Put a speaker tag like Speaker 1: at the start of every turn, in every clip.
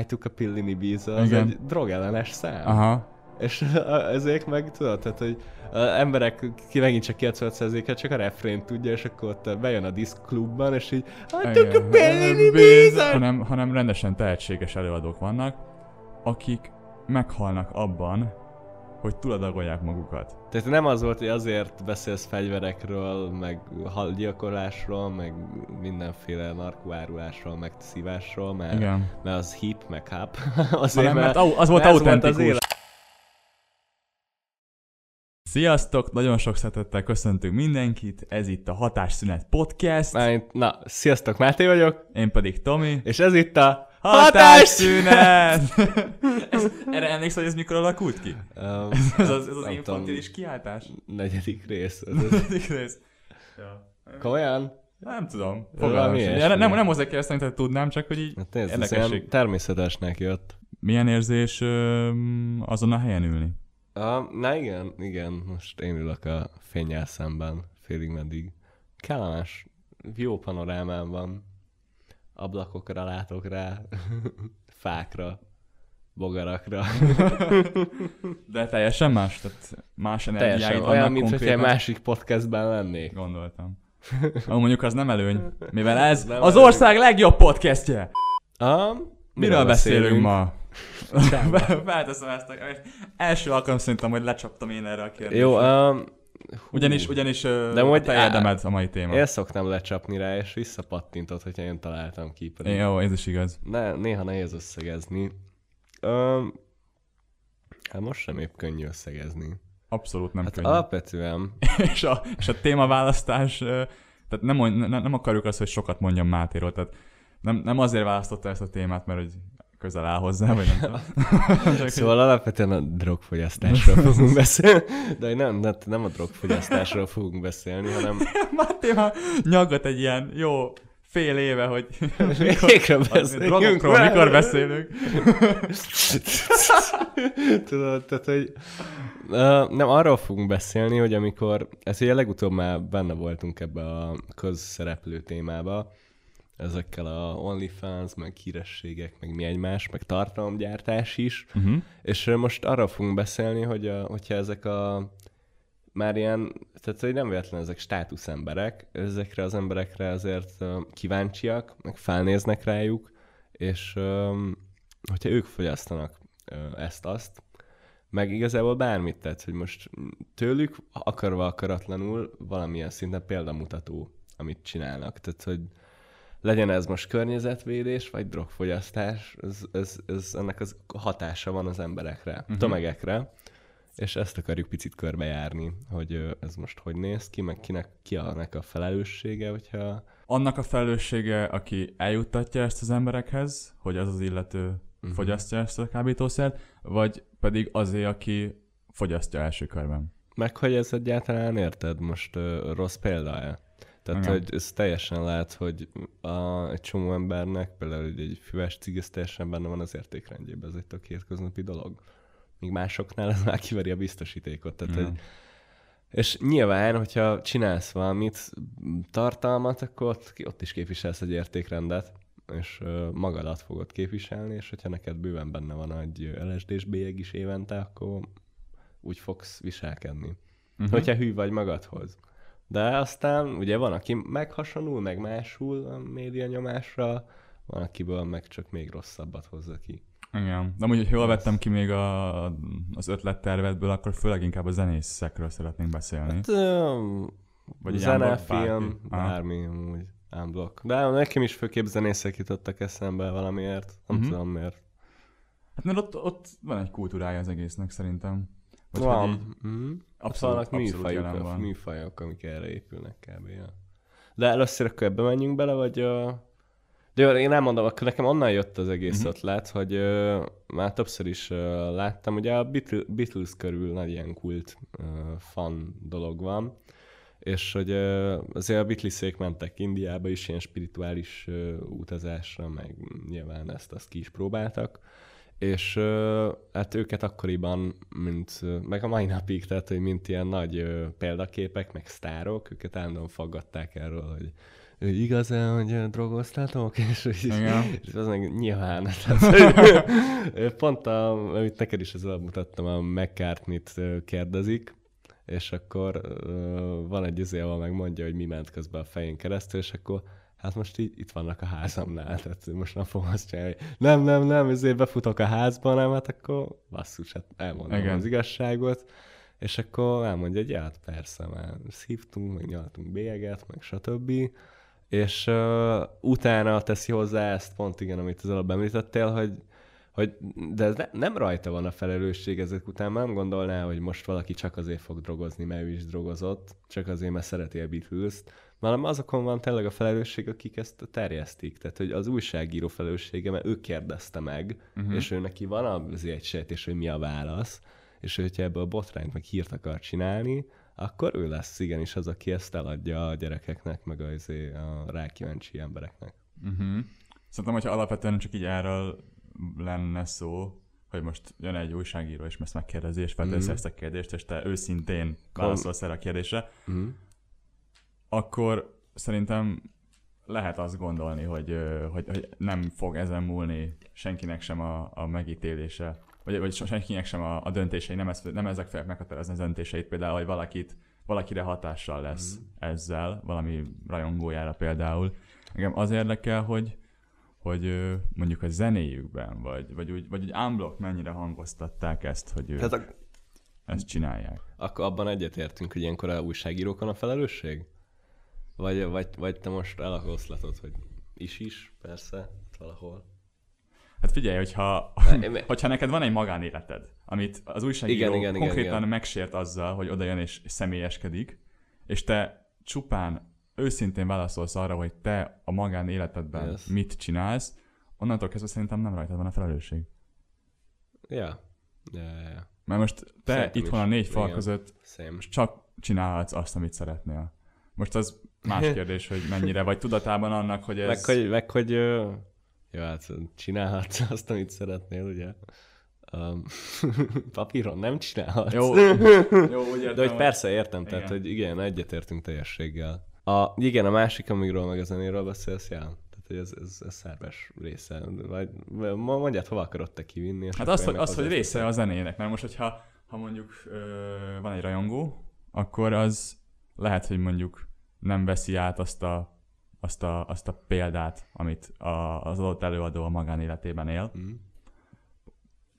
Speaker 1: I took a pill in Ibiza, az
Speaker 2: Igen.
Speaker 1: egy drogellenes szám.
Speaker 2: Aha.
Speaker 1: És ezek meg tudod, tehát, hogy az emberek ki megint csak 90%-et csak a refrént tudja, és akkor ott bejön a diszk klubban, és így I took a pill in Ibiza!
Speaker 2: hanem, hanem rendesen tehetséges előadók vannak, akik meghalnak abban, hogy túladagolják magukat.
Speaker 1: Tehát nem az volt, hogy azért beszélsz fegyverekről, meg halgyilkolásról, meg mindenféle narkoárulásról, meg szívásról, mert,
Speaker 2: Igen.
Speaker 1: mert az hip, meg hap. Azért,
Speaker 2: Hanem, mert au- az volt
Speaker 1: mert
Speaker 2: autentikus.
Speaker 1: az élet.
Speaker 2: Sziasztok! Nagyon sok szeretettel köszöntünk mindenkit, ez itt a Hatásszünet Podcast,
Speaker 1: Mármint- Na, sziasztok, Máté vagyok,
Speaker 2: én pedig Tomi.
Speaker 1: és ez itt a
Speaker 2: Hatásszünet! ez, erre emlékszel, hogy ez mikor alakult ki?
Speaker 1: Um,
Speaker 2: Ez az, ez az infantilis kiáltás?
Speaker 1: negyedik rész. Ez
Speaker 2: Negyedik rész. Ja.
Speaker 1: Komolyan?
Speaker 2: Nem tudom. Fogalmam. Nem, nem, nem hozzá kell szerintem tudnám, csak hogy így
Speaker 1: Hát nézd, ez
Speaker 2: érdekesség.
Speaker 1: ilyen természetesnek jött.
Speaker 2: Milyen érzés öm, azon a helyen ülni?
Speaker 1: Uh, na igen, igen, most én ülök a fényjel szemben, félig meddig. Kellemes, jó panorámám van. Ablakokra látok rá, fákra, bogarakra.
Speaker 2: De teljesen más? Tehát más energiáid
Speaker 1: Teljesen
Speaker 2: vannak
Speaker 1: olyan, mint hogyha egy
Speaker 2: konkrétan?
Speaker 1: másik podcastben lennék.
Speaker 2: Gondoltam. Ó, mondjuk az nem előny, mivel ez
Speaker 1: Nem
Speaker 2: az
Speaker 1: előny.
Speaker 2: ország legjobb podcastje.
Speaker 1: Um,
Speaker 2: Miről beszélünk ma? Felteszem ezt a... Első alkalom szerintem, hogy lecsaptam én erre a kérdésre.
Speaker 1: Jó, um,
Speaker 2: Ugyanis, ugyanis
Speaker 1: De hogy-
Speaker 2: te érdemelt a mai téma.
Speaker 1: Én szoktam lecsapni rá, és visszapattintott, hogyha én találtam ki. Pedig
Speaker 2: Jó, ez is igaz.
Speaker 1: ne, néha nehéz összegezni. Um, hát most sem épp könnyű összegezni.
Speaker 2: Abszolút nem
Speaker 1: Hát
Speaker 2: könnyű.
Speaker 1: alapvetően
Speaker 2: és, a, és a témaválasztás, tehát nem, nem, nem akarjuk azt, hogy sokat mondjam Mátéról, tehát nem, nem azért választotta ezt a témát, mert hogy közel áll hozzá, vagy nem tudom.
Speaker 1: Szóval alapvetően a drogfogyasztásról fogunk beszélni, de nem, nem, nem a drogfogyasztásról fogunk beszélni, hanem
Speaker 2: Máté már nyaggat egy ilyen jó fél éve, hogy
Speaker 1: végre
Speaker 2: a
Speaker 1: beszéljünk.
Speaker 2: drogokról mikor beszélünk.
Speaker 1: Tudod, tehát, hogy uh, nem arról fogunk beszélni, hogy amikor, ez ugye legutóbb már benne voltunk ebbe a közszereplő témába, ezekkel a OnlyFans, meg hírességek, meg mi egymás, meg tartalomgyártás is,
Speaker 2: Uh-huh.
Speaker 1: és most arról fogunk beszélni, hogy a, hogyha ezek a már ilyen, tehát hogy nem véletlen ezek státuszemberek, ezekre az emberekre azért kíváncsiak, meg felnéznek rájuk, és hogyha ők fogyasztanak ezt-azt, meg igazából bármit tetsz, hogy most tőlük akarva akaratlanul valamilyen szinten példamutató, amit csinálnak. Tehát, hogy legyen ez most környezetvédés, vagy drogfogyasztás, ez, ez, ez ennek az hatása van az emberekre, uh-huh. tömegekre, és ezt akarjuk picit körbejárni, hogy ez most hogy néz ki, meg kinek, ki annak a felelőssége, hogyha...
Speaker 2: Annak a felelőssége, aki eljuttatja ezt az emberekhez, hogy az az illető uh-huh. fogyasztja ezt a kábítószert, vagy pedig azért, aki fogyasztja első körben.
Speaker 1: Meg hogy ez egyáltalán érted, most ö, rossz példa-e? Tehát,
Speaker 2: Igen.
Speaker 1: hogy ez teljesen lehet, hogy a, egy csomó embernek, például egy, füves cig, ez teljesen benne van az értékrendjében, ez egy tök hétköznapi dolog. Míg másoknál ez már kiveri a biztosítékot. Tehát,
Speaker 2: Igen.
Speaker 1: hogy, és nyilván, hogyha csinálsz valamit, tartalmat, akkor ott, ott is képviselsz egy értékrendet, és magadat fogod képviselni, és hogyha neked bőven benne van egy LSD-s bélyeg is évente, akkor úgy fogsz viselkedni. Uh-huh. Hogyha hű vagy magadhoz. De aztán ugye van, aki meghasonul, meg másul a média nyomásra, van, akiből meg csak még rosszabbat hozza ki.
Speaker 2: Igen. De amúgy, hogy jól vettem ki még a, az ötlettervedből, akkor főleg inkább a zenészekről szeretnénk beszélni.
Speaker 1: Hát,
Speaker 2: Vagy
Speaker 1: zene, film, bármi amúgy, unblock. De nekem is főképp zenészek jutottak eszembe valamiért. Nem
Speaker 2: Mhm.
Speaker 1: tudom miért.
Speaker 2: Hát mert ott, ott van egy kultúrája az egésznek szerintem. Vagy
Speaker 1: Van.
Speaker 2: így
Speaker 1: Mm.
Speaker 2: Abszolút,
Speaker 1: Vannak
Speaker 2: abszolút
Speaker 1: műfajok,
Speaker 2: van.
Speaker 1: műfajok, amik erre épülnek kb. Ja. De először akkor ebbe menjünk bele, vagy... Uh... De jó, én elmondom, akkor nekem onnan jött az egész
Speaker 2: Mhm.
Speaker 1: ötlet, hogy uh, már többször is uh, láttam, ugye a Beatles, Beatles körül nagy ilyen kult uh, fan dolog van, és hogy uh, azért a Beatlesék mentek Indiába is ilyen spirituális uh, utazásra, meg nyilván ezt azt ki is próbáltak, és ö, hát őket akkoriban, mint, meg a mai napig, tehát, hogy mint ilyen nagy ö, példaképek, meg sztárok, őket állandóan faggatták erről, hogy igaz-e, hogy drogoztatok? És, és, és az meg nyilván. Tehát, hogy pont a, amit neked is alatt mutattam, a McCartney-t kérdezik, és akkor van egy izé, ahol megmondja, hogy mi ment közben a fején keresztül, és akkor hát most így itt vannak a házamnál, tehát most nem fogom azt csinálni, nem, nem, nem, ezért befutok a házba, nem, hát akkor basszus, hát elmondom
Speaker 2: Igen.
Speaker 1: az igazságot, és akkor elmondja, hogy ja, hát persze, már szívtunk, meg nyaltunk bélyeget, meg stb. És uh, utána teszi hozzá ezt pont igen, amit az előbb említettél, hogy, hogy de ez ne, nem rajta van a felelősség ezek után, nem gondolná, hogy most valaki csak azért fog drogozni, mert ő is drogozott, csak azért, mert szereti a Beatles-t, hanem azokon van tényleg a felelősség, akik ezt terjesztik. Tehát, hogy az újságíró felelőssége, mert ő kérdezte meg, uh-huh. és ő neki van azért egy sejtés, hogy mi a válasz, és hogyha ebből a botrányt meg hírt akar csinálni, akkor ő lesz igenis az, aki ezt eladja a gyerekeknek, meg a, a rákíváncsi embereknek.
Speaker 2: Uh-huh. Szerintem, hogyha alapvetően csak így erről lenne szó, hogy most jön egy újságíró, és ezt megkérdezi, és felteszi
Speaker 1: Mhm.
Speaker 2: ezt a kérdést, és te őszintén válaszolsz erre a kérdésre,
Speaker 1: Mm.
Speaker 2: akkor szerintem lehet azt gondolni, hogy, hogy, hogy nem fog ezen múlni senkinek sem a, a megítélése, vagy, vagy senkinek sem a, a döntései, nem, ez, nem ezek fogják meghatározni az döntéseit, például, hogy valakit, valakire hatással lesz ezzel, valami rajongójára például. Engem az érdekel, hogy, hogy mondjuk a zenéjükben, vagy, vagy úgy, vagy úgy unblock mennyire hangoztatták ezt, hogy
Speaker 1: Tehát a,
Speaker 2: ezt csinálják.
Speaker 1: akkor abban egyetértünk, hogy ilyenkor a újságírókon a felelősség? Vagy, vagy, vagy te most elakoszlatod, hogy is-is, persze, valahol.
Speaker 2: Hát figyelj, hogyha,
Speaker 1: én-
Speaker 2: hogyha neked van egy magánéleted, amit az újságíró
Speaker 1: Igen,
Speaker 2: igen,
Speaker 1: igen,
Speaker 2: igen, konkrétan
Speaker 1: igen.
Speaker 2: megsért azzal, hogy odajön és személyeskedik, és te csupán őszintén válaszolsz arra, hogy te a magánéletedben
Speaker 1: Yes.
Speaker 2: mit csinálsz, onnantól kezdve szerintem nem rajtad van a felelősség.
Speaker 1: Ja. Ja, ja, ja.
Speaker 2: Mert most te
Speaker 1: Szerintem
Speaker 2: itthon
Speaker 1: is.
Speaker 2: a négy fal
Speaker 1: Igen.
Speaker 2: között
Speaker 1: Same.
Speaker 2: csak csinálhatsz azt, amit szeretnél. Most az más kérdés, hogy mennyire vagy tudatában annak, hogy ez...
Speaker 1: Meg hogy, meg, hogy jó, hát csinálhatsz azt, amit szeretnél, ugye? Um, papíron nem csinálhatsz.
Speaker 2: Jó, jó, úgy értem,
Speaker 1: De hogy persze értem, tehát
Speaker 2: Igen.
Speaker 1: hogy igen, egyetértünk teljességgel. A, igen, a másik, amiről meg a zenéről beszélsz, já. Tehát, hogy ez, ez, ez szerves része. Vagy ma mondjad, hova akarod te kivinni.
Speaker 2: Hát
Speaker 1: akkor
Speaker 2: az,
Speaker 1: én
Speaker 2: hogy, az, hogy része a zenének, mert most, hogyha ha mondjuk ö, van egy rajongó, akkor az lehet, hogy mondjuk nem veszi át azt a, azt a, azt a példát, amit a, az adott előadó a magánéletében él.
Speaker 1: Mhm.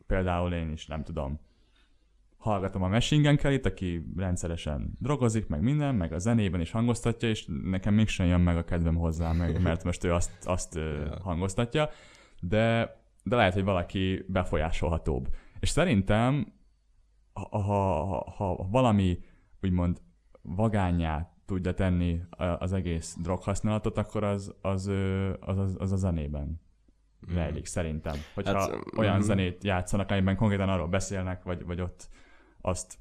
Speaker 2: Például én is, nem tudom, hallgatom a Machine Gun Kelly-t, aki rendszeresen drogozik, meg minden, meg a zenében is hangoztatja, és nekem mégsem jön meg a kedvem hozzá, meg, mert most ő azt, azt
Speaker 1: Ja.
Speaker 2: hangoztatja, de, de lehet, hogy valaki befolyásolhatóbb. És szerintem, ha, ha, ha, valami úgymond vagányá tudja tenni az egész droghasználatot, akkor az, az, az, az, az a zenében rejlik, szerintem. Hogyha
Speaker 1: Hát,
Speaker 2: olyan
Speaker 1: mhm.
Speaker 2: zenét játszanak, amiben konkrétan arról beszélnek, vagy, vagy ott azt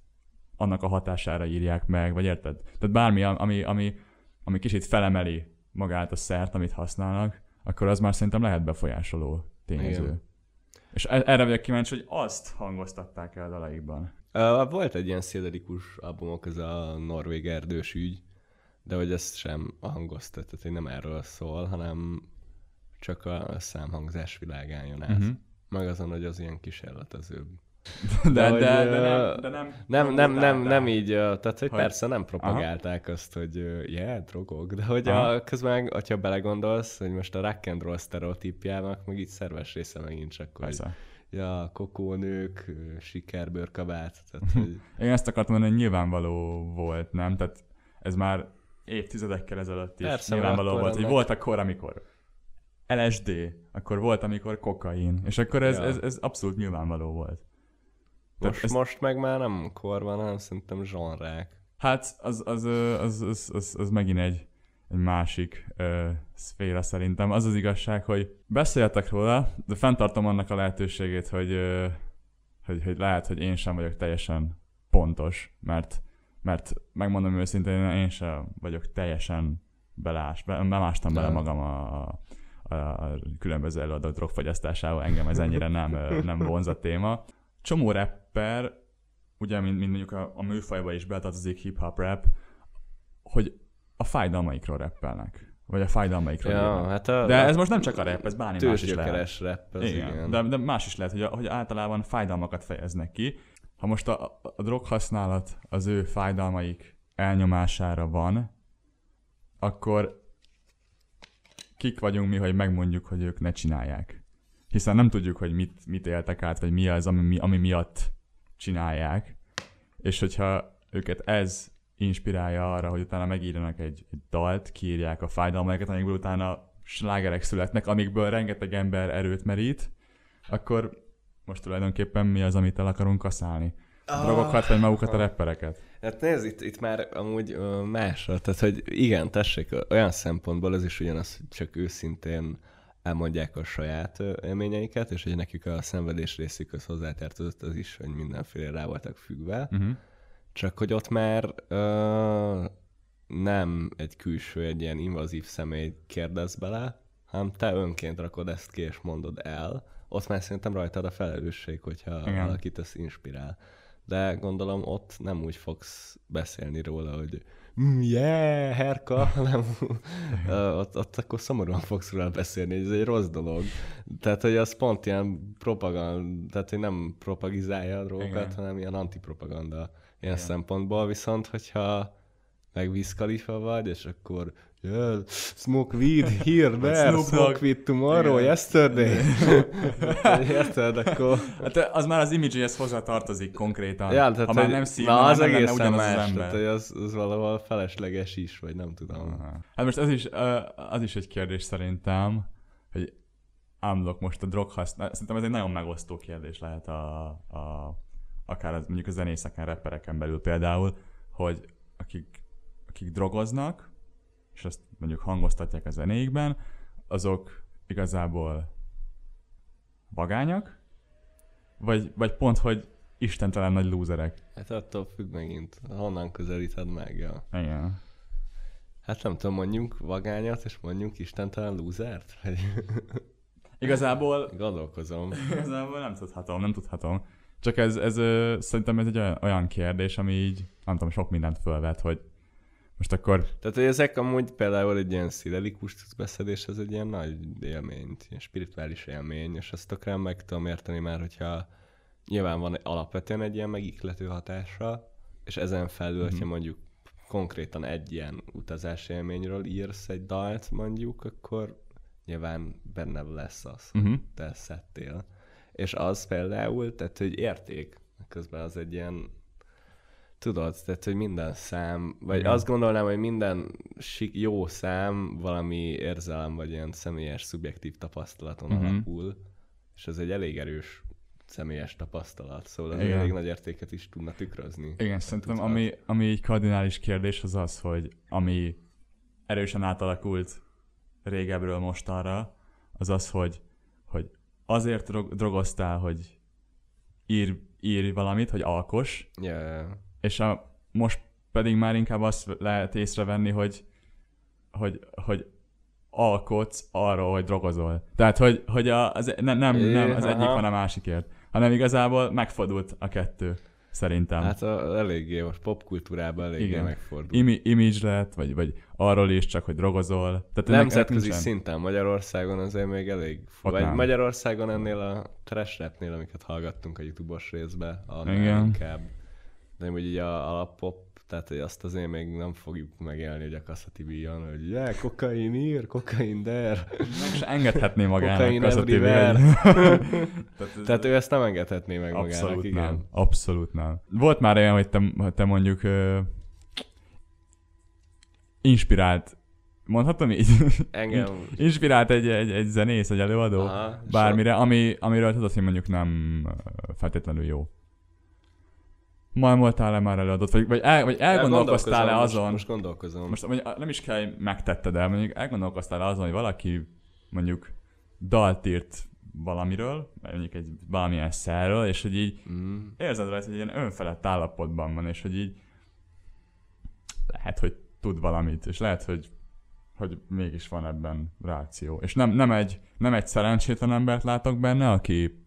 Speaker 2: annak a hatására írják meg, vagy érted? Tehát bármi, ami, ami, ami kicsit felemeli magát a szert, amit használnak, akkor az már szerintem lehet befolyásoló tényező.
Speaker 1: Igen.
Speaker 2: És e- erre vagyok kíváncsi, hogy azt hangoztatták el a dalaikban.
Speaker 1: Uh, volt egy ilyen szédelikus albumok, ez a norvég erdős ügy, de hogy ez sem hangoztat, tehát hogy nem erről szól, hanem csak a számhangzás világán jön át. Uh-huh. Meg azon, hogy az ilyen kísérletezőbb.
Speaker 2: De, de,
Speaker 1: hogy,
Speaker 2: de, de, nem, de nem,
Speaker 1: Nem, nem, nem, nem így, tehát hogy,
Speaker 2: Hogy-
Speaker 1: persze nem propagálták azt, hogy yeah, drogok, de hogy
Speaker 2: Aha.
Speaker 1: a, közben, hogyha belegondolsz, hogy most a rock and roll sztereotípjának meg így szerves része megint csak, hogy
Speaker 2: Persze.
Speaker 1: ja, kokónők, sikerbőrkabát, tehát hogy
Speaker 2: Én ezt akartam mondani, hogy nyilvánvaló volt, nem? Tehát ez már évtizedekkel ezelőtt is
Speaker 1: Persze,
Speaker 2: nyilvánvaló volt,
Speaker 1: akkor
Speaker 2: hogy
Speaker 1: ennek-
Speaker 2: volt akkor, amikor LSD, akkor volt, amikor kokain, és akkor ez,
Speaker 1: Ja.
Speaker 2: ez, ez abszolút nyilvánvaló volt.
Speaker 1: Most,
Speaker 2: ezt-
Speaker 1: most meg már nem kor van, hanem szerintem zsonrák.
Speaker 2: Hát az, az, az, az, az, az, megint egy, egy másik ö, szféra szerintem. Az az igazság, hogy beszéltek róla, de fenntartom annak a lehetőségét, hogy, ö, hogy, hogy lehet, hogy én sem vagyok teljesen pontos, mert, mert megmondom őszintén, én sem vagyok teljesen belás, be, bemástam bele magam a, a, a különböző előadók drogfogyasztásába, engem ez ennyire nem, nem vonz a téma. Csomó rapper, ugye, mint, mint mondjuk a, a műfajba is betartozik hip-hop rap, hogy a fájdalmaikról rappelnek. Vagy a fájdalmaikról
Speaker 1: Ja,
Speaker 2: írnak.
Speaker 1: hát a,
Speaker 2: De ez most nem csak a rap, ez bármi más is lehet.
Speaker 1: rap, az igen.
Speaker 2: Igen, De, de más is lehet, hogy, hogy általában fájdalmakat fejeznek ki. Ha most a, a droghasználat az ő fájdalmaik elnyomására van, akkor kik vagyunk mi, hogy megmondjuk, hogy ők ne csinálják. Hiszen nem tudjuk, hogy mit, mit éltek át, vagy mi az, ami, ami miatt csinálják. És hogyha őket ez inspirálja arra, hogy utána megírjanak egy, egy dalt, kiírják a fájdalmaikat, amikből utána slágerek születnek, amikből rengeteg ember erőt merít, akkor most tulajdonképpen mi az, amit el akarunk kaszálni? A drogokat, vagy magukat a rappereket?
Speaker 1: Hát nézd, itt, itt már amúgy másra, tehát hogy igen, tessék, olyan szempontból az is ugyanaz, hogy csak őszintén elmondják a saját élményeiket, és hogy nekik a szenvedés részükhöz hozzátartozott az is, hogy mindenféle rá voltak függve,
Speaker 2: Uh-huh.
Speaker 1: csak hogy ott már ö, nem egy külső, egy ilyen invazív személy kérdez bele, hanem te önként rakod ezt ki és mondod el, ott már szerintem rajtad a felelősség, hogyha.
Speaker 2: Igen.
Speaker 1: valakit ez inspirál. De gondolom ott nem úgy fogsz beszélni róla, hogy mm, yeah, herka, hanem ö, ott, ott akkor szomorúan fogsz róla beszélni, ez egy rossz dolog. Tehát, hogy az pont ilyen propaganda, tehát, hogy nem propagizálja a drogokat,
Speaker 2: Igen.
Speaker 1: hanem ilyen antipropaganda ilyen
Speaker 2: Igen.
Speaker 1: szempontból, viszont hogyha meg Wiz Khalifa vagy, és akkor yeah, smoke weed here, there, smoke
Speaker 2: Dogg.
Speaker 1: weed tomorrow,
Speaker 2: Igen.
Speaker 1: yesterday. Érted, akkor...
Speaker 2: Hát az már az image-hez hozzá tartozik konkrétan.
Speaker 1: Ja, tehát,
Speaker 2: ha már nem szív,
Speaker 1: na, az
Speaker 2: nem lenne
Speaker 1: egészen
Speaker 2: ugyanaz
Speaker 1: más,
Speaker 2: az
Speaker 1: tehát,
Speaker 2: ember.
Speaker 1: hogy az, az valahol felesleges is, vagy nem tudom.
Speaker 2: Aha. Hát most ez is, az is egy kérdés szerintem, hogy unlock most a droghasználat. Szerintem ez egy nagyon megosztó kérdés lehet a, a akár az, mondjuk a zenészeken, rappereken belül például, hogy akik, akik drogoznak, és ezt mondjuk hangoztatják a zenéikben, azok igazából vagányak, vagy, vagy pont, hogy istentelen nagy lúzerek.
Speaker 1: Hát attól függ megint, honnan közelíted meg. Ja.
Speaker 2: Igen.
Speaker 1: Hát nem tudom, mondjunk vagányat, és mondjunk istentelen lúzert? Vagy
Speaker 2: Igazából
Speaker 1: Gondolkozom.
Speaker 2: Igazából nem tudhatom, nem tudhatom. Csak ez, ez szerintem ez egy olyan, olyan kérdés, ami így, nem tudom, sok mindent fölvet, hogy most akkor,
Speaker 1: Tehát, hogy ezek amúgy például egy ilyen szidelikus beszedés, ez egy ilyen nagy élmény, ilyen spirituális élmény, és ezt tökre meg tudom érteni már, hogyha nyilván van alapvetően egy ilyen megiklető hatása, és ezen felül,
Speaker 2: Mhm.
Speaker 1: hogyha mondjuk konkrétan egy ilyen utazási élményről írsz egy dalt mondjuk, akkor nyilván benne lesz az,
Speaker 2: uh-huh.
Speaker 1: te szedtél. És az például, tehát hogy érték, közben az egy ilyen, tudod, tehát hogy minden szám, vagy
Speaker 2: Igen.
Speaker 1: azt gondolnám, hogy minden jó szám valami érzelem, vagy ilyen személyes, szubjektív tapasztalaton
Speaker 2: Mhm.
Speaker 1: uh-huh. alapul, és ez egy elég erős személyes tapasztalat, szóval az elég nagy értéket is tudna tükrözni.
Speaker 2: Igen, szerintem
Speaker 1: Tudhat.
Speaker 2: ami, ami egy kardinális kérdés az az, hogy ami erősen átalakult régebről mostanra, az az, hogy, hogy azért drog, drogoztál, hogy ír, ír valamit, hogy alkos,
Speaker 1: ja.
Speaker 2: És a, most pedig már inkább azt lehet észrevenni, hogy, hogy, hogy alkotsz arról, hogy drogozol. Tehát, hogy, hogy a, az, nem, nem, nem az egyik van a másikért, hanem igazából megfordult a kettő, szerintem. Hát,
Speaker 1: a, eléggé, most popkultúrában eléggé
Speaker 2: Igen.
Speaker 1: megfordult.
Speaker 2: Imi, image lett, vagy, vagy arról is csak, hogy drogozol. Tehát
Speaker 1: Nemzetközi szinten Magyarországon azért még elég...
Speaker 2: Ott
Speaker 1: vagy
Speaker 2: nem.
Speaker 1: Magyarországon ennél a trash rapnél, amiket hallgattunk a YouTube-os részbe, annál
Speaker 2: Igen.
Speaker 1: inkább. De hogy így a alappop, tehát hogy azt azért még nem fogjuk megélni, hogy a Kasszati bíjon, hogy yeah, kokain ír, kokain der.
Speaker 2: Meg se engedhetné magának
Speaker 1: Kokain everywhere.
Speaker 2: Tehát,
Speaker 1: Tehát ő ezt nem engedhetné meg
Speaker 2: abszolút
Speaker 1: magának, igen.
Speaker 2: nem. Abszolút nem. Volt már olyan, hogy te, te mondjuk ö, inspirált, mondhatom így?
Speaker 1: Engem...
Speaker 2: inspirált egy, egy, egy zenész, egy előadó,
Speaker 1: Aha,
Speaker 2: bármire, ami, amiről tudod, hogy mondjuk nem feltétlenül jó. Malmoltál-e már előadót? Vagy, vagy, el, vagy elgondolkoztál-e azon?
Speaker 1: Most, most gondolkozom.
Speaker 2: Most mondjuk, nem is kell, megtetted el, mondjuk elgondolkoztál azon, hogy valaki mondjuk dalt írt valamiről, mondjuk egy valamilyen szerről, és hogy így
Speaker 1: Mm.
Speaker 2: érzed rajta, hogy ilyen önfelett állapotban van, és hogy így lehet, hogy tud valamit, és lehet, hogy, hogy mégis van ebben reakció. És nem, nem, egy, nem egy szerencsétlen embert látok benne, aki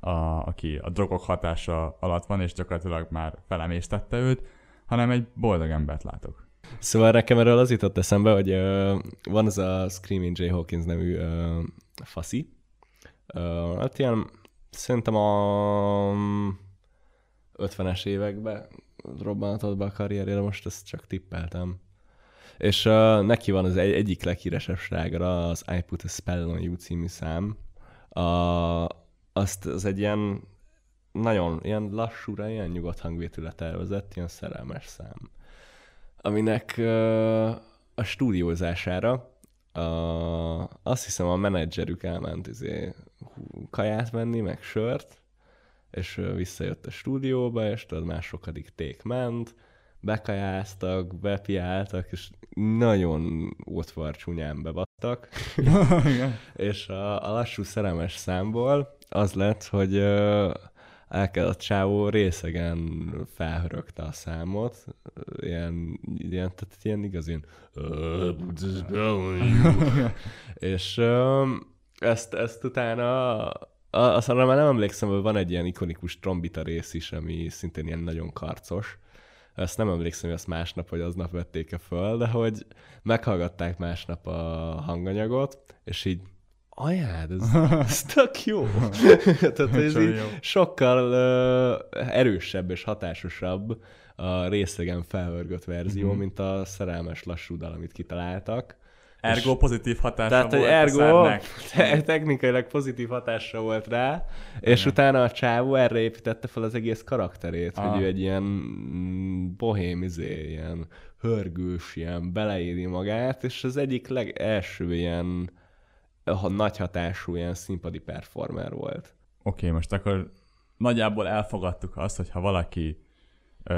Speaker 2: a, aki a drogok hatása alatt van, és gyakorlatilag már felemésztette őt, hanem egy boldog embert látok.
Speaker 1: Szóval nekem erről az jutott eszembe, hogy uh, van az a Screaming Jay Hawkins nevű uh, faszi. Uh, hát ilyen, szerintem a 50-es években robbantott be a karrierjére, most ezt csak tippeltem. És uh, neki van az egy, egyik leghíresebb slágera, az I Put a Spell on You című szám. A, azt az egy ilyen nagyon ilyen lassúra, ilyen nyugodt hangvétűre tervezett, ilyen szerelmes szám. Aminek uh, a stúdiózására a, azt hiszem a menedzserük elment izé, kaját venni, meg sört, és visszajött a stúdióba, és tudod, már sokadik ték ment, bekajáztak, bepiáltak, és nagyon ótvar csúnyán bevattak. és a, a lassú szerelmes számból az lett, hogy elkezdett a csávó részegen felhörögte a számot, ilyen, ilyen tehát ilyen igaz, ilyen és ezt, ezt utána azt már nem emlékszem, hogy van egy ilyen ikonikus trombita rész is, ami szintén ilyen nagyon karcos. Ezt nem emlékszem, hogy azt másnap vagy aznap vették-e föl, de hogy meghallgatták másnap a hanganyagot, és így Ajád, ez, ez tök jó. Tehát ez így jó. sokkal uh, erősebb és hatásosabb a részegen felhörgött verzió, mm-hmm. mint a szerelmes lassú dal, amit kitaláltak.
Speaker 2: Ergo pozitív hatása
Speaker 1: tehát,
Speaker 2: volt
Speaker 1: ergo te- technikailag pozitív hatása volt rá, és Igen. utána a csávó erre építette fel az egész karakterét, Aha. hogy ő egy ilyen mm, bohém, izé, ilyen hörgős, ilyen beleéri magát, és az egyik legelső ilyen ha nagy hatású ilyen színpadi performer volt. Oké,
Speaker 2: okay, most akkor nagyjából elfogadtuk azt, hogy ha valaki ö,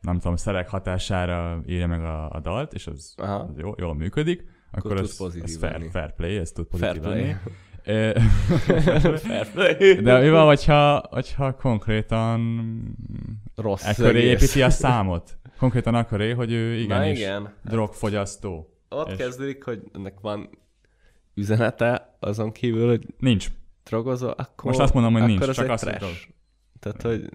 Speaker 2: nem tudom, szerek hatására írja meg a, a dalt, és az, az jó, jól működik, akkor ez, ez fair, fair play, ez tud pozitív fair lenni. De mi van, hogyha, hogyha konkrétan
Speaker 1: Rossz
Speaker 2: ekkor építi a számot? Konkrétan akkor hogy ő igenis igen. drogfogyasztó.
Speaker 1: Ott és... kezdődik, hogy ennek van üzenete azon kívül, hogy
Speaker 2: nincs.
Speaker 1: Drogozol, akkor,
Speaker 2: most azt mondom, hogy nincs,
Speaker 1: csak azt mondom. Tehát, hogy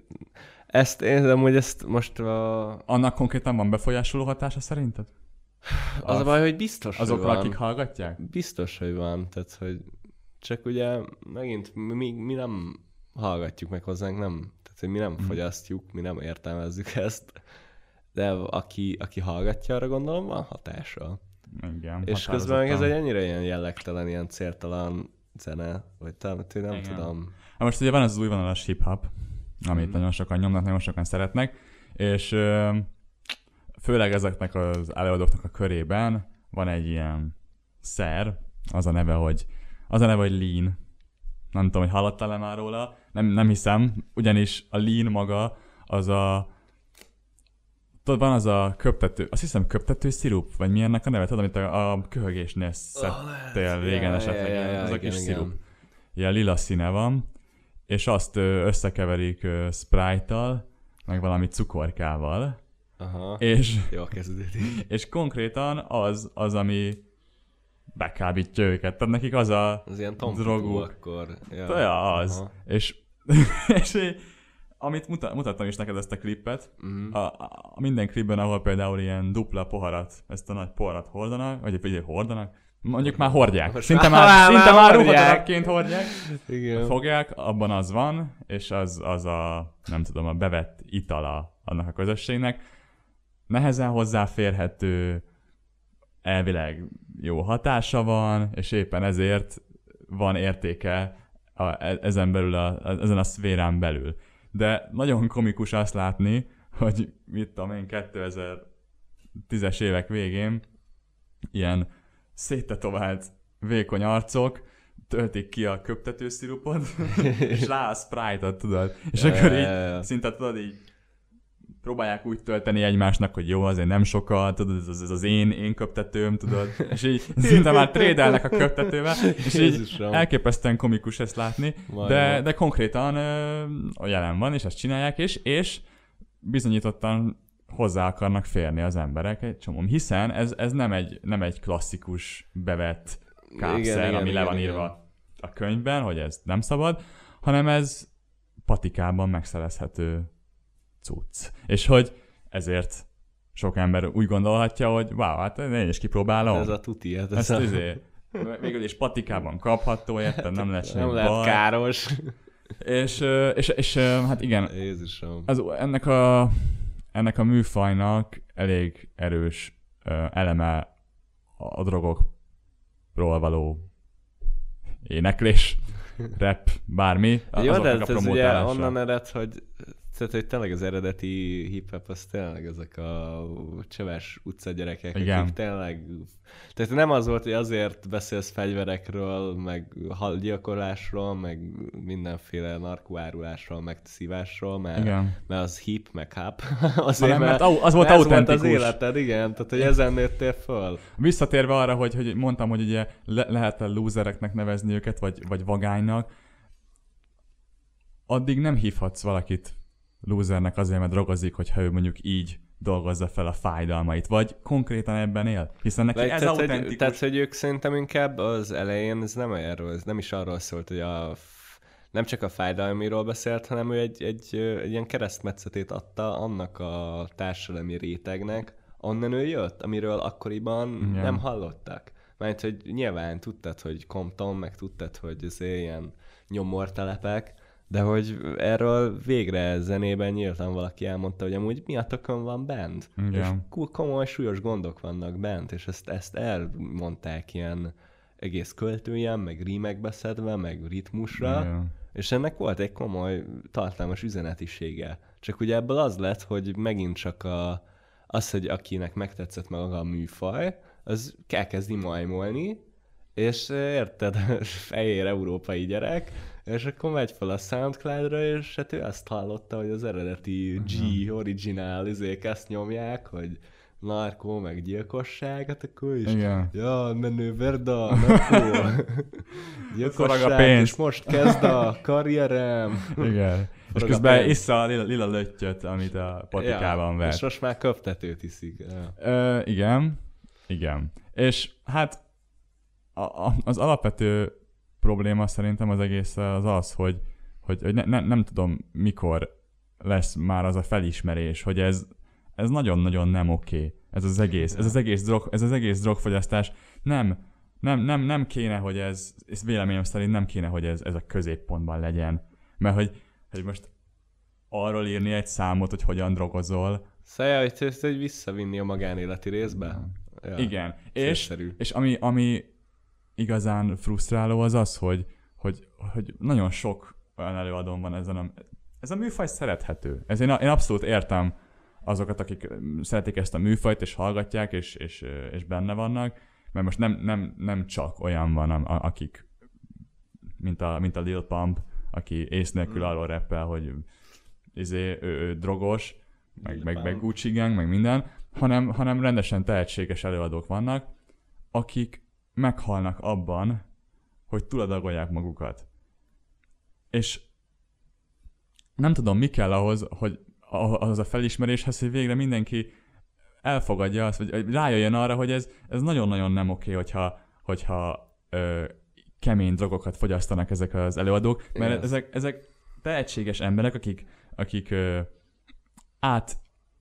Speaker 1: ezt én, hogy ezt most a...
Speaker 2: Annak konkrétan van befolyásoló hatása szerinted?
Speaker 1: Az a, a baj, hogy biztos,
Speaker 2: Azokra, hogy akik hallgatják?
Speaker 1: Biztos, hogy van. Tehát, hogy csak ugye megint mi, mi nem hallgatjuk meg hozzánk, nem. Tehát, hogy mi nem hmm. fogyasztjuk, mi nem értelmezzük ezt. De aki, aki hallgatja, arra gondolom, van hatása.
Speaker 2: Igen,
Speaker 1: És közben meg ez egy ennyire ilyen jellegtelen, ilyen céltalan zene, vagy talán, nem Igen. tudom.
Speaker 2: Ha most ugye van az új vonalas hip-hop, amit mm. nagyon sokan nyomnak, nagyon sokan szeretnek, és főleg ezeknek az előadóknak a körében van egy ilyen szer, az a neve, hogy az a neve, hogy lean. Nem tudom, hogy hallottál-e már róla. Nem, nem hiszem, ugyanis a lean maga az a Tudod, van az a köptető, azt hiszem köptető szirup, vagy mi ennek a neve? Tudod, amit a, a köhögésnél szedtél oh, régen ja, esetleg, ja, ja, az a kis igen, szirup. Ilyen lila színe van, és azt összekeverik Sprite-tal, meg valami cukorkával.
Speaker 1: Aha,
Speaker 2: és,
Speaker 1: jó kezdődik.
Speaker 2: És konkrétan az, az, ami bekábítja őket. Tehát nekik az a
Speaker 1: az ilyen droguk. akkor.
Speaker 2: Ja, ja az. Aha. És, és amit muta, mutattam is neked ezt a klippet, uh-huh. a, a, minden klipben, ahol például ilyen dupla poharat, ezt a nagy poharat hordanak, vagy egy hordanak, mondjuk már hordják. Most szinte már, már, szinte már ruhadarabként hordják. Igen. Fogják, abban az van, és az, az a, nem tudom, a bevett itala annak a közösségnek. Nehezen hozzáférhető, elvileg jó hatása van, és éppen ezért van értéke a, e, ezen belül, a, ezen a szférán belül de nagyon komikus azt látni, hogy mit tudom én 2010-es évek végén ilyen széttetovált vékony arcok töltik ki a köptetőszirupot, és rá a Sprite-ot, tudod. És akkor így szinte tudod így próbálják úgy tölteni egymásnak, hogy jó, azért nem sokkal, tudod, ez az, ez az én, én köptetőm, tudod, és így szinte már trédelnek a köptetővel, és így elképesztően komikus ezt látni, de, de konkrétan a jelen van, és ezt csinálják, és, és bizonyítottan hozzá akarnak férni az emberek egy csomó. Hiszen ez, ez nem, egy, nem egy klasszikus bevett kápszer, igen, ami igen, le van igen, írva igen. a könyvben, hogy ez nem szabad, hanem ez patikában megszerezhető cucc. És hogy ezért sok ember úgy gondolhatja, hogy wow, hát én is kipróbálom.
Speaker 1: Ez a tuti, hát ez
Speaker 2: Ezt
Speaker 1: a...
Speaker 2: izé, végül is patikában kapható, érted? Nem lesz
Speaker 1: nem lehet
Speaker 2: baj.
Speaker 1: káros.
Speaker 2: És, és, és, hát igen,
Speaker 1: Jézusom.
Speaker 2: az, ennek, a, ennek a műfajnak elég erős eleme a, drogokról való éneklés, rap, bármi.
Speaker 1: Jó, de ez ugye onnan ered, hogy tehát, hogy tényleg az eredeti hip-hop az tényleg ezek a csöves utcagyerekek,
Speaker 2: Igen.
Speaker 1: akik tényleg... Tehát nem az volt, hogy azért beszélsz fegyverekről, meg halgyilkolásról, meg mindenféle narkóárulásról, meg szívásról, mert,
Speaker 2: Igen.
Speaker 1: mert az hip, meg hap. Azért,
Speaker 2: Hanem, mert au- az volt
Speaker 1: mert
Speaker 2: autentikus.
Speaker 1: Volt az életed, igen, tehát hogy ezen nőttél föl.
Speaker 2: Visszatérve arra, hogy, hogy mondtam, hogy ugye le- lehet -e lúzereknek nevezni őket, vagy, vagy vagánynak, addig nem hívhatsz valakit lúzernek azért, mert drogozik, hogyha ő mondjuk így dolgozza fel a fájdalmait, vagy konkrétan ebben él. Hiszen neki
Speaker 1: Vagy
Speaker 2: ez
Speaker 1: tehát, hogy,
Speaker 2: autentikus.
Speaker 1: tehát, hogy ők szerintem inkább az elején, ez nem erről, ez nem is arról szólt, hogy a nem csak a fájdalmiról beszélt, hanem ő egy, egy, egy ilyen keresztmetszetét adta annak a társadalmi rétegnek, onnan ő jött, amiről akkoriban
Speaker 2: Igen.
Speaker 1: nem hallottak. Mert hogy nyilván tudtad, hogy Compton, meg tudtad, hogy ez ilyen nyomortelepek, de hogy erről végre zenében nyíltan valaki elmondta, hogy amúgy miatokon van bent.
Speaker 2: Igen.
Speaker 1: És komoly, súlyos gondok vannak bent, és ezt, ezt elmondták ilyen egész költőjen, meg rímekbe szedve, meg ritmusra,
Speaker 2: Igen.
Speaker 1: és ennek volt egy komoly, tartalmas üzenetisége. Csak ugye ebből az lett, hogy megint csak a, az, hogy akinek megtetszett maga a műfaj, az elkezdi majmolni, és érted, fehér európai gyerek, és akkor megy fel a Soundcloud-ra, és hát ő azt hallotta, hogy az eredeti G original izék ezt nyomják, hogy narkó, meg gyilkosság, hát akkor is,
Speaker 2: Igen.
Speaker 1: ja, menő verda, narkó, gyilkosság,
Speaker 2: a pénz.
Speaker 1: és most kezd a karrierem.
Speaker 2: Igen. És közben issza a lila, lila löttyöt, amit a patikában
Speaker 1: ja,
Speaker 2: vett.
Speaker 1: És most már köptetőt iszik. Ja.
Speaker 2: Ö, igen, igen. És hát a, a, az alapvető probléma szerintem az egész az az, hogy, hogy, hogy ne, ne, nem tudom mikor lesz már az a felismerés, hogy ez, ez nagyon-nagyon nem oké. Ez az egész, ez az egész, drog, ez az egész drogfogyasztás nem, nem, nem, nem kéne, hogy ez, ez véleményem szerint nem kéne, hogy ez, ez a középpontban legyen. Mert hogy, hogy most arról írni egy számot, hogy hogyan drogozol,
Speaker 1: Szóval, hogy ezt hogy visszavinni a magánéleti részbe? Ja.
Speaker 2: Igen. És, és ami, ami igazán frusztráló az az, hogy, hogy, hogy nagyon sok olyan előadón van ezen a... Ez a műfaj szerethető. Ez én, én abszolút értem azokat, akik szeretik ezt a műfajt, és hallgatják, és, és, és benne vannak, mert most nem, nem, nem csak olyan van, a- akik, mint a, mint a Lil Pump, aki ész nélkül arról reppel, hogy izé, ő, ő drogos, meg,
Speaker 1: Lil
Speaker 2: meg, meg
Speaker 1: Pump.
Speaker 2: Gucci gang, meg minden, hanem, hanem rendesen tehetséges előadók vannak, akik meghalnak abban, hogy túladagolják magukat. És nem tudom, mi kell ahhoz, hogy a- ahhoz a felismeréshez, hogy végre mindenki elfogadja azt, vagy rájöjjön arra, hogy ez, ez nagyon-nagyon nem oké, hogyha, hogyha ö, kemény drogokat fogyasztanak ezek az előadók, mert
Speaker 1: Igen.
Speaker 2: ezek, ezek tehetséges emberek, akik, akik ö, át,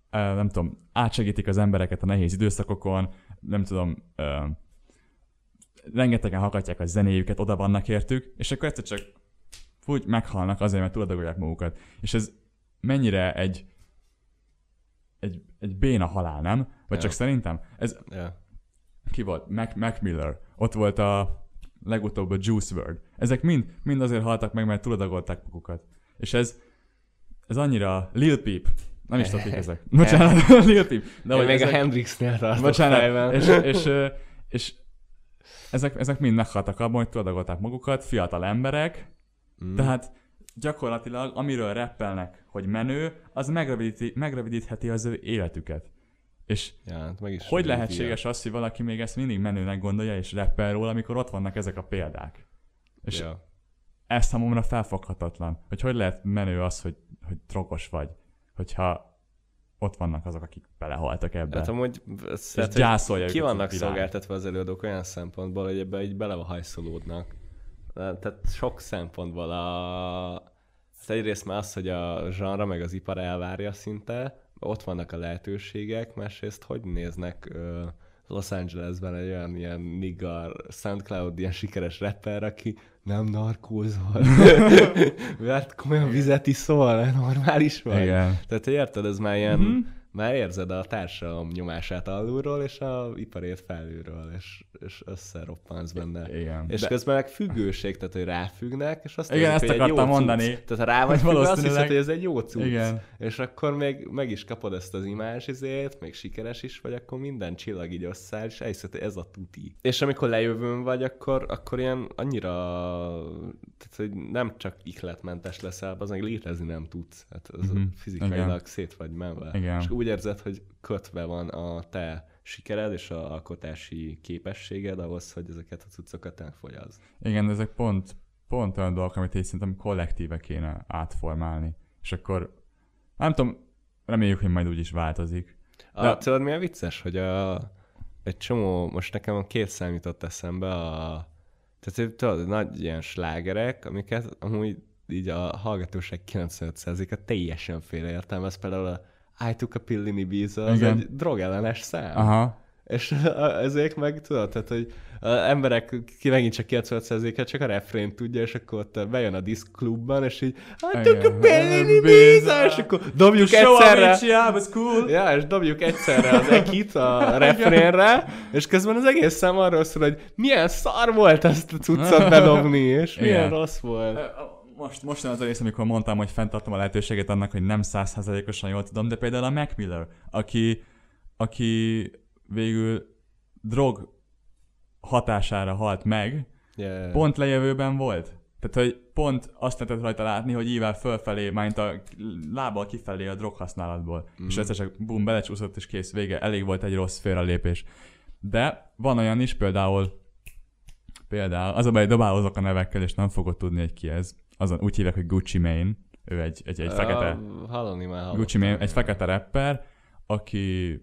Speaker 2: ö, nem tudom, átsegítik az embereket a nehéz időszakokon, nem tudom, ö, rengetegen hallgatják a zenéjüket, oda vannak értük, és akkor egyszer csak úgy meghalnak azért, mert túladagolják magukat. És ez mennyire egy egy, egy béna halál, nem? Vagy
Speaker 1: Ja.
Speaker 2: csak szerintem? Ez
Speaker 1: Ja.
Speaker 2: ki volt? Mac, Mac Miller. Ott volt a legutóbb a Juice WRLD. Ezek mind, mind azért haltak meg, mert túladagolták magukat. És ez, ez annyira Lil Peep. Nem is tudok ezek. Bocsánat, Lil Peep. De
Speaker 1: Én még
Speaker 2: ezek,
Speaker 1: a Hendrixnél tartok
Speaker 2: Bocsánat, és, és, ö, és ezek, ezek mind meghaltak abban, hogy túladagolták magukat, fiatal emberek,
Speaker 1: Mm.
Speaker 2: tehát gyakorlatilag amiről rappelnek, hogy menő, az megrövidíti, megrövidítheti az ő életüket. És
Speaker 1: Ja, hát meg is
Speaker 2: hogy lehetséges az, hogy valaki még ezt mindig menőnek gondolja és rappel róla, amikor ott vannak ezek a példák? És
Speaker 1: Ja.
Speaker 2: ez számomra felfoghatatlan, hogy hogy lehet menő az, hogy, hogy drogos vagy, hogyha ott vannak azok, akik belehaltak ebbe.
Speaker 1: Hát amúgy
Speaker 2: és
Speaker 1: szeret,
Speaker 2: gyászolja
Speaker 1: ki vannak szolgáltatva az előadók olyan szempontból, hogy ebbe így belehajszolódnak. Tehát sok szempontból a... Hát egyrészt már az, hogy a zsanra meg az ipar elvárja szinte, ott vannak a lehetőségek, másrészt hogy néznek ö, Los Angelesben egy olyan ilyen niggar, SoundCloud ilyen sikeres rapper, aki nem narkózol, mert komolyan vizet iszol, normális vagy.
Speaker 2: Igen.
Speaker 1: Tehát érted, ez már ilyen, mm-hmm már érzed a társadalom nyomását alulról, és a iparét felülről, és, és összeroppansz benne.
Speaker 2: Igen.
Speaker 1: És de... közben meg függőség, tehát hogy ráfüggnek, és azt
Speaker 2: Igen,
Speaker 1: érzik,
Speaker 2: ezt
Speaker 1: hogy
Speaker 2: akartam
Speaker 1: jó
Speaker 2: mondani.
Speaker 1: Cucc. Tehát ha rá vagy függve, azt hiszed, hogy ez egy jó cucc.
Speaker 2: Igen.
Speaker 1: És akkor még meg is kapod ezt az imázs izét, még sikeres is vagy, akkor minden csillag így összeáll, és elhiszed, hogy ez a tuti. És amikor lejövőn vagy, akkor, akkor ilyen annyira, tehát hogy nem csak ikletmentes leszel, az meg létezni nem tudsz. Hát az mm-hmm. fizikailag Igen. szét vagy menve.
Speaker 2: Igen.
Speaker 1: És úgy úgy érzed, hogy kötve van a te sikered és a alkotási képességed ahhoz, hogy ezeket a cuccokat elfogyaszt.
Speaker 2: Igen, ezek pont, pont olyan dolgok, amit én szerintem kollektíve kéne átformálni. És akkor nem tudom, reméljük, hogy majd úgy is változik.
Speaker 1: De... A, tudod, mi a vicces, hogy a, egy csomó, most nekem a két szám jutott eszembe a, tehát tudod, nagy ilyen slágerek, amiket amúgy így a hallgatóság 95%-a teljesen félreértelmez, például a I took a pill in Ibiza, az Igen. egy drogellenes szám.
Speaker 2: Aha.
Speaker 1: És ezek meg tudod, tehát, hogy az emberek ki megint csak 90%-a csak a refrén tudja, és akkor ott bejön a disk klubban, és így took a pill in Ibiza, és akkor dobjuk egyszerre.
Speaker 2: cool.
Speaker 1: Ja, és dobjuk egyszerre az ekit a refrénre, és közben az egész szám arról szól, hogy milyen szar volt ezt a cuccot bedobni, és milyen Igen. rossz volt
Speaker 2: most, most az a rész, amikor mondtam, hogy fenntartom a lehetőséget annak, hogy nem százszázalékosan jól tudom, de például a Mac Miller, aki, aki végül drog hatására halt meg, yeah. pont lejövőben volt. Tehát, hogy pont azt lehetett rajta látni, hogy ível fölfelé, majd a lábbal kifelé a drog használatból. Mm. És egyszer csak bum, belecsúszott, és kész, vége. Elég volt egy rossz félrelépés. De van olyan is, például például, az a baj, dobálozok a nevekkel, és nem fogod tudni, hogy ki ez azon úgy hívják, hogy Gucci Mane, ő egy, egy, egy fekete...
Speaker 1: Uh, hallani már
Speaker 2: Gucci Mane, egy fekete rapper, aki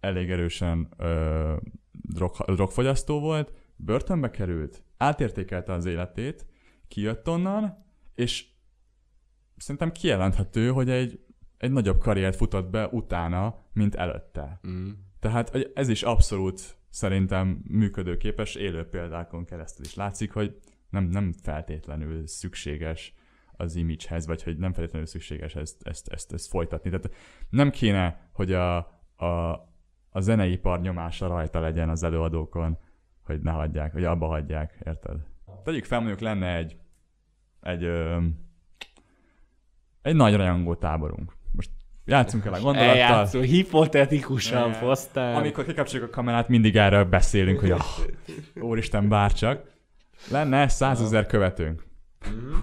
Speaker 2: elég erősen ö, drog, drogfogyasztó volt, börtönbe került, átértékelte az életét, kijött onnan, és szerintem kijelenthető, hogy egy, egy nagyobb karriert futott be utána, mint előtte. Mm. Tehát ez is abszolút szerintem működőképes élő példákon keresztül is látszik, hogy nem, nem feltétlenül szükséges az imidzshez, vagy hogy nem feltétlenül szükséges ezt, ezt, ezt, ezt folytatni. Tehát nem kéne, hogy a, a, a zeneipar nyomása rajta legyen az előadókon, hogy ne hagyják, hogy abba hagyják, érted? Tegyük fel, mondjuk lenne egy, egy, ö, egy nagy rajongó táborunk. Most játszunk el a gondolattal. Eljátszunk,
Speaker 1: hipotetikusan fosztál.
Speaker 2: Amikor kikapcsoljuk a kamerát, mindig erről beszélünk, hogy oh, úristen, bárcsak. Lenne százezer követőnk. Mm-hmm.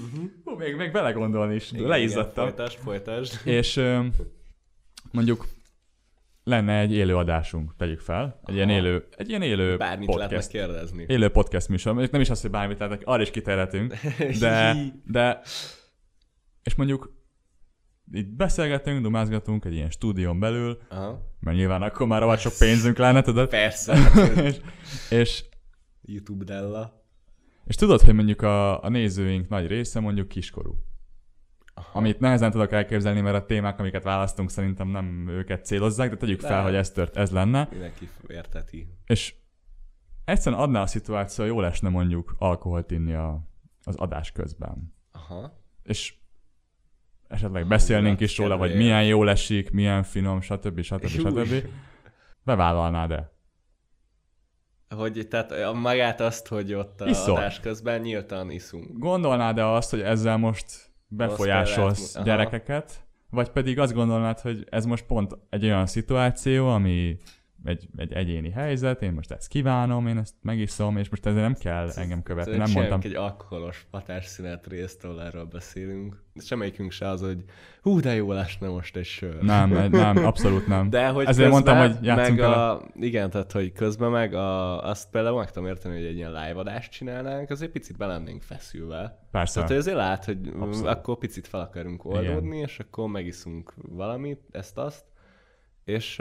Speaker 2: Mm-hmm. Hú, még, még belegondolni is, igen, leizzadtam.
Speaker 1: folytasd, folytasd.
Speaker 2: És ö, mondjuk lenne egy élő adásunk, tegyük fel. Egy ilyen élő, egy ilyen élő
Speaker 1: Bármit podcast. kérdezni.
Speaker 2: Élő podcast műsor. Nem is az, hogy bármit lehetnek, arra is kiterhetünk. De, de, és mondjuk itt beszélgetünk, dumázgatunk egy ilyen stúdión belül, Aha. mert nyilván akkor már rohadt sok pénzünk lenne, tudod?
Speaker 1: Persze.
Speaker 2: és, és
Speaker 1: YouTube Della.
Speaker 2: És tudod, hogy mondjuk a, a nézőink nagy része mondjuk kiskorú. Aha. Amit nehezen tudok elképzelni, mert a témák, amiket választunk, szerintem nem őket célozzák, de tegyük de fel, hogy ez tört, ez lenne.
Speaker 1: Mindenki érteti.
Speaker 2: És egyszerűen adná a szituáció, jól esne mondjuk alkoholt inni a, az adás közben.
Speaker 1: Aha.
Speaker 2: És esetleg beszélnénk is róla, hogy milyen jól esik, milyen finom, stb. stb. stb. stb. Bevállalnád-e?
Speaker 1: Hogy tehát magát azt, hogy ott a Iszol. adás közben nyíltan iszunk.
Speaker 2: Gondolnád-e azt, hogy ezzel most befolyásolsz gyerekeket, vagy pedig azt gondolnád, hogy ez most pont egy olyan szituáció, ami egy, egy egyéni helyzet, én most ezt kívánom, én ezt megiszom, és most ezzel nem kell engem követni. Nem mondtam.
Speaker 1: egy alkoholos hatásszünet résztől erről beszélünk. Semmelyikünk se az, hogy hú, de jó lesne most egy sör.
Speaker 2: Nem, nem, abszolút nem.
Speaker 1: De hogy Ezért mondtam, hogy játszunk meg a, Igen, tehát hogy közben meg a, azt például meg tudom érteni, hogy egy ilyen live adást csinálnánk, azért picit be lennénk feszülve.
Speaker 2: Persze.
Speaker 1: Tehát hogy azért lát, hogy abszolút. akkor picit fel akarunk oldódni, Igen. és akkor megiszunk valamit, ezt-azt és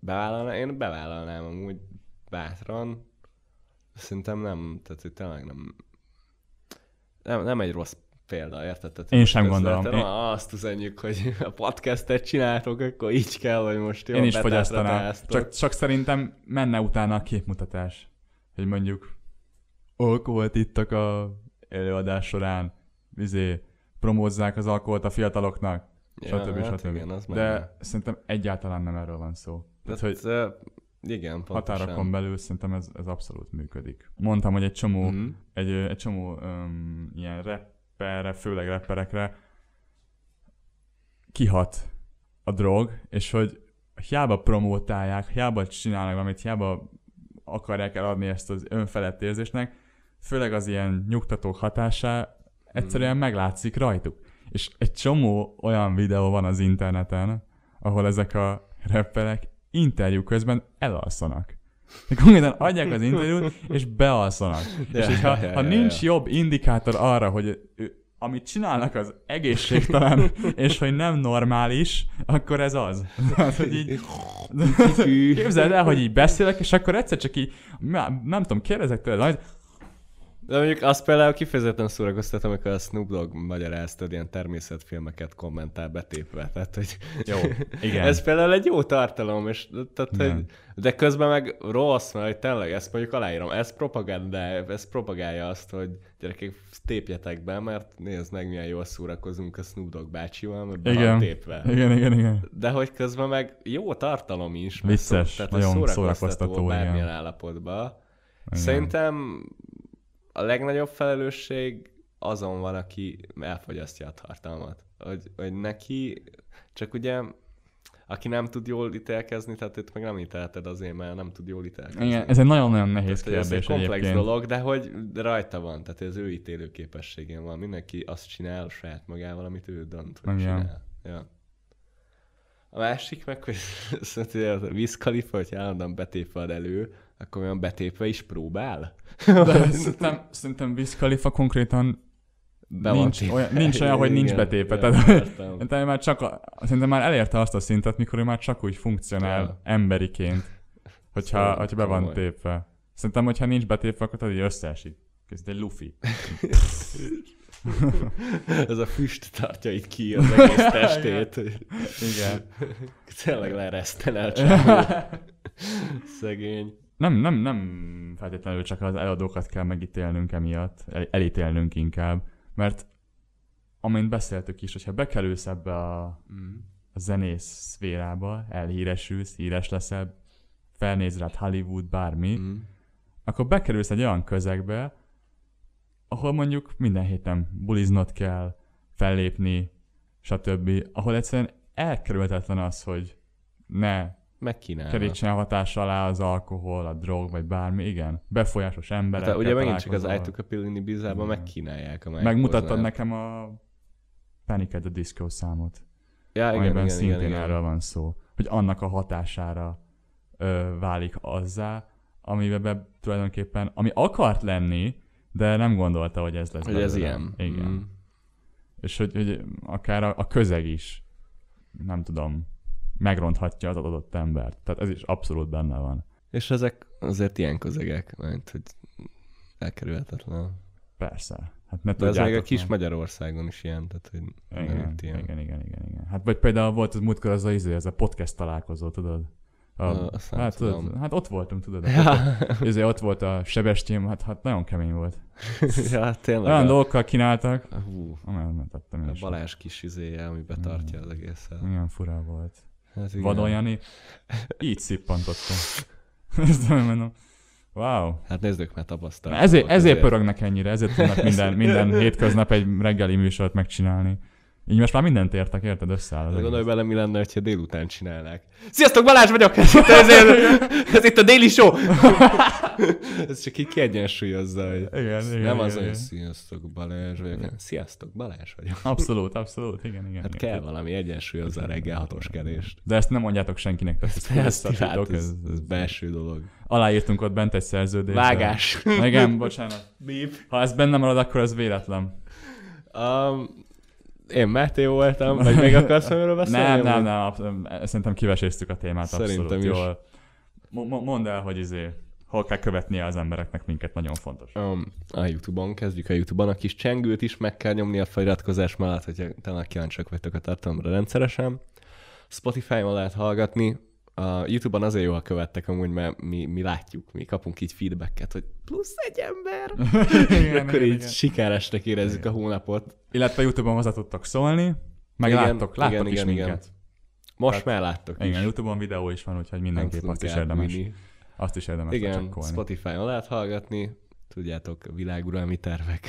Speaker 1: bevállalnám, én bevállalnám amúgy bátran. Szerintem nem, tehát hogy tényleg nem, nem, nem egy rossz példa, érted? Tehát
Speaker 2: Én sem gondolom. Én-
Speaker 1: Azt üzenjük, hogy a podcastet csináltok, akkor így kell, vagy most jó.
Speaker 2: Én is fogyasztanám. Csak, csak szerintem menne utána a képmutatás. Hogy mondjuk, alkoholt ittak a előadás során, izé, promózzák az alkoholt a fiataloknak,
Speaker 1: Ja,
Speaker 2: stb.
Speaker 1: hát
Speaker 2: stb.
Speaker 1: igen, az
Speaker 2: De
Speaker 1: menne.
Speaker 2: szerintem egyáltalán nem erről van szó. Tehát, hogy
Speaker 1: hogy... Igen, pontosan.
Speaker 2: határokon belül szerintem ez, ez abszolút működik. Mondtam, hogy egy csomó,
Speaker 1: Mhm.
Speaker 2: egy, egy csomó um, ilyen rapperre, főleg rapperekre kihat a drog, és hogy hiába promótálják, hiába csinálnak valamit, hiába akarják eladni ezt az önfelett érzésnek, főleg az ilyen nyugtatók hatásá egyszerűen
Speaker 1: Mhm.
Speaker 2: meglátszik rajtuk. És egy csomó olyan videó van az interneten, ahol ezek a rapperek interjú közben elalszanak. De konkrétan adják az interjút, és bealszanak.
Speaker 1: Ja,
Speaker 2: és hogyha, ha
Speaker 1: ja,
Speaker 2: nincs jobb indikátor arra, hogy ő, amit csinálnak az egészségtelen, és hogy nem normális, akkor ez az. Tehát, hogy így, képzeld el, hogy így beszélek, és akkor egyszer csak így, nem, nem tudom, kérdezek tőled,
Speaker 1: De mondjuk azt például kifejezetten szórakoztatom, amikor a Snoop Dogg magyaráztad, ilyen természetfilmeket kommentál betépve. Tehát, hogy
Speaker 2: jó, igen.
Speaker 1: ez például egy jó tartalom, és tehát, hogy, de közben meg rossz, mert hogy tényleg ezt mondjuk aláírom, ez propaganda, ez propagálja azt, hogy gyerekek, tépjetek be, mert nézd meg, milyen jól szórakozunk a Snoop Dogg bácsival, mert van
Speaker 2: Igen.
Speaker 1: tépve.
Speaker 2: Igen, igen, igen.
Speaker 1: De hogy közben meg jó tartalom is.
Speaker 2: Vicces,
Speaker 1: tehát
Speaker 2: nagyon szórakoztató,
Speaker 1: szórakoztató bármilyen
Speaker 2: igen.
Speaker 1: állapotban.
Speaker 2: Igen.
Speaker 1: Szerintem a legnagyobb felelősség azon van, aki elfogyasztja a tartalmat. Hogy, hogy neki, csak ugye, aki nem tud jól ítélkezni, tehát itt meg nem ítélted azért, mert nem tud jól ítélkezni.
Speaker 2: Igen, ez egy nagyon-nagyon nehéz
Speaker 1: tehát, hogy ez egy
Speaker 2: kérdés
Speaker 1: komplex
Speaker 2: egyébként.
Speaker 1: dolog, de hogy rajta van, tehát az ő ítélő képességén van. Mindenki azt csinál saját magával, amit ő dönt, hogy
Speaker 2: Igen.
Speaker 1: csinál. Ja. A másik meg, hogy szerintem a Wiz Khalifa, hogy állandóan betépve ad elő, akkor olyan betépve is próbál.
Speaker 2: De szerintem, szerintem Wiz Khalifa konkrétan
Speaker 1: van
Speaker 2: nincs, olyan, nincs olyan, hogy nincs
Speaker 1: Igen,
Speaker 2: betépve.
Speaker 1: ja,
Speaker 2: Tehát. Szerintem már csak, a, szerintem már elérte azt a szintet, mikor ő már csak úgy funkcionál
Speaker 1: Ja.
Speaker 2: emberiként, hogyha,
Speaker 1: Szóval
Speaker 2: hogyha be van
Speaker 1: komoly.
Speaker 2: tépve. Szerintem, hogyha nincs betépve, akkor tudod, hogy összeesik. Ez egy lufi.
Speaker 1: Ez a füst tartja itt ki az egész testét.
Speaker 2: Igen.
Speaker 1: Tényleg lereszten el. Szegény.
Speaker 2: Nem, nem, nem feltétlenül csak az eladókat kell megítélnünk emiatt, el, elítélnünk inkább, mert amint beszéltük is, hogyha bekerülsz ebbe a,
Speaker 1: Mm.
Speaker 2: a zenész szférába, elhíresülsz, híres leszel, felnéz rád Hollywood, bármi,
Speaker 1: Mm.
Speaker 2: akkor bekerülsz egy olyan közegbe, ahol mondjuk minden héten buliznod kell, fellépni, stb. Ahol egyszerűen elkerülhetetlen az, hogy ne
Speaker 1: Megkínálnak.
Speaker 2: kerítsen hatása alá az alkohol, a drog, vagy bármi, igen. Befolyásos emberek.
Speaker 1: Tehát ugye megint csak az Took a Pill in Ibiza-ban
Speaker 2: Igen.
Speaker 1: megkínálják a
Speaker 2: Megmutattad nekem a Panic at the Disco számot,
Speaker 1: Ja, igen,
Speaker 2: amiben
Speaker 1: igen,
Speaker 2: szintén
Speaker 1: igen, igen.
Speaker 2: erről van szó. Hogy annak a hatására ö, válik azzá, amiben be, tulajdonképpen, ami akart lenni, de nem gondolta, hogy ez lesz
Speaker 1: Hogy ez ilyen.
Speaker 2: Igen.
Speaker 1: Mm.
Speaker 2: És hogy, hogy akár a, a közeg is, nem tudom, megronthatja az adott embert. Tehát ez is abszolút benne van.
Speaker 1: És ezek azért ilyen közegek, mert hogy elkerülhetetlen.
Speaker 2: Persze. Hát ne
Speaker 1: De ez még a kis. Magyarországon is ilyen, tehát hogy
Speaker 2: Igen,
Speaker 1: ilyen.
Speaker 2: igen, igen, igen, igen. Hát vagy például volt az múltkor az a, izé, ez a podcast találkozó, tudod? A,
Speaker 1: nem
Speaker 2: hát, tudod, hát ott voltunk, tudod?
Speaker 1: Ja,
Speaker 2: Izé, ott volt a Sebestyén, hát, hát nagyon kemény volt.
Speaker 1: ja tényleg.
Speaker 2: Olyan
Speaker 1: a,
Speaker 2: dolgokkal kínáltak,
Speaker 1: hú,
Speaker 2: amelyet nem tettem
Speaker 1: a. Balázs kis izéje, ami betartja az egészet.
Speaker 2: Olyan fura volt.
Speaker 1: Hát igen.
Speaker 2: Így szippantottam. Ezt nem mondom. Wow.
Speaker 1: Hát nézzük, mert tapasztalat.
Speaker 2: Ezért, ezért pörögnek ennyire, ezért tudnak minden, minden hétköznap egy reggeli műsort megcsinálni. Így most már mindent értek, érted? Összeáll
Speaker 1: gondolj bele, mi lenne, ha délután csinálnák. Sziasztok, Balázs vagyok! Ez itt, ez, ez itt a Daily Show! ez csak így kiegyensúlyozza, hogy
Speaker 2: Igen, igen,
Speaker 1: nem
Speaker 2: igen,
Speaker 1: az, hogy sziasztok, Balázs vagyok. Sziasztok, Balázs vagyok.
Speaker 2: Abszolút, abszolút, igen, igen.
Speaker 1: Hát
Speaker 2: igen.
Speaker 1: kell valami egyensúlyozza a reggel hatoskedést.
Speaker 2: De ezt nem mondjátok senkinek, ezt
Speaker 1: Ezt
Speaker 2: visszatítok,
Speaker 1: hát, ez,
Speaker 2: ez,
Speaker 1: ez belső dolog.
Speaker 2: Aláírtunk ott bent egy szerződést.
Speaker 1: Vágás.
Speaker 2: Igen, bocsánat.
Speaker 1: Bíp.
Speaker 2: Ha ez benne marad, akkor ez véletlen.
Speaker 1: Um, én Máté voltam, vagy még akarsz erről beszélni?
Speaker 2: Nem, nem, nem, nem, szerintem kiveséztük a témát abszolút
Speaker 1: Szerintem is.
Speaker 2: jól. Mo- mo- mondd el, hogy izé, hol kell követnie az embereknek minket, nagyon fontos.
Speaker 1: Um, a Youtube-on, kezdjük a Youtube-on. A kis csengőt is meg kell nyomni a feliratkozás mellett, hogyha talán kíváncsiak vagytok a tartalomra rendszeresen. Spotify-on lehet hallgatni. A Youtube-on azért jó, ha követtek amúgy, mert mi, mi látjuk, mi kapunk így feedbacket, hogy plusz egy ember,
Speaker 2: igen,
Speaker 1: akkor
Speaker 2: igen,
Speaker 1: így
Speaker 2: igen.
Speaker 1: sikeresnek érezzük a hónapot.
Speaker 2: Illetve Youtube-on hozzá tudtok szólni, meg
Speaker 1: Igen,
Speaker 2: láttok, láttok
Speaker 1: igen,
Speaker 2: is
Speaker 1: igen, igen.
Speaker 2: minket.
Speaker 1: Most
Speaker 2: Tehát-
Speaker 1: már láttok
Speaker 2: Igen,
Speaker 1: is.
Speaker 2: Youtube-on videó is van, úgyhogy mindenképp azt is érdemes,
Speaker 1: elbújni.
Speaker 2: azt is érdemes
Speaker 1: Igen. Spotify-on lehet hallgatni, tudjátok, világuralmi tervek.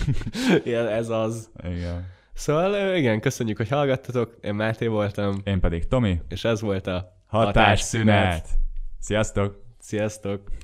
Speaker 1: Igen, ez az.
Speaker 2: Igen.
Speaker 1: Szóval igen, köszönjük, hogy hallgattatok. Én Máté voltam,
Speaker 2: Én pedig Tomi,
Speaker 1: és ez volt a
Speaker 2: hatásszünet. Sziasztok!
Speaker 1: Sziasztok!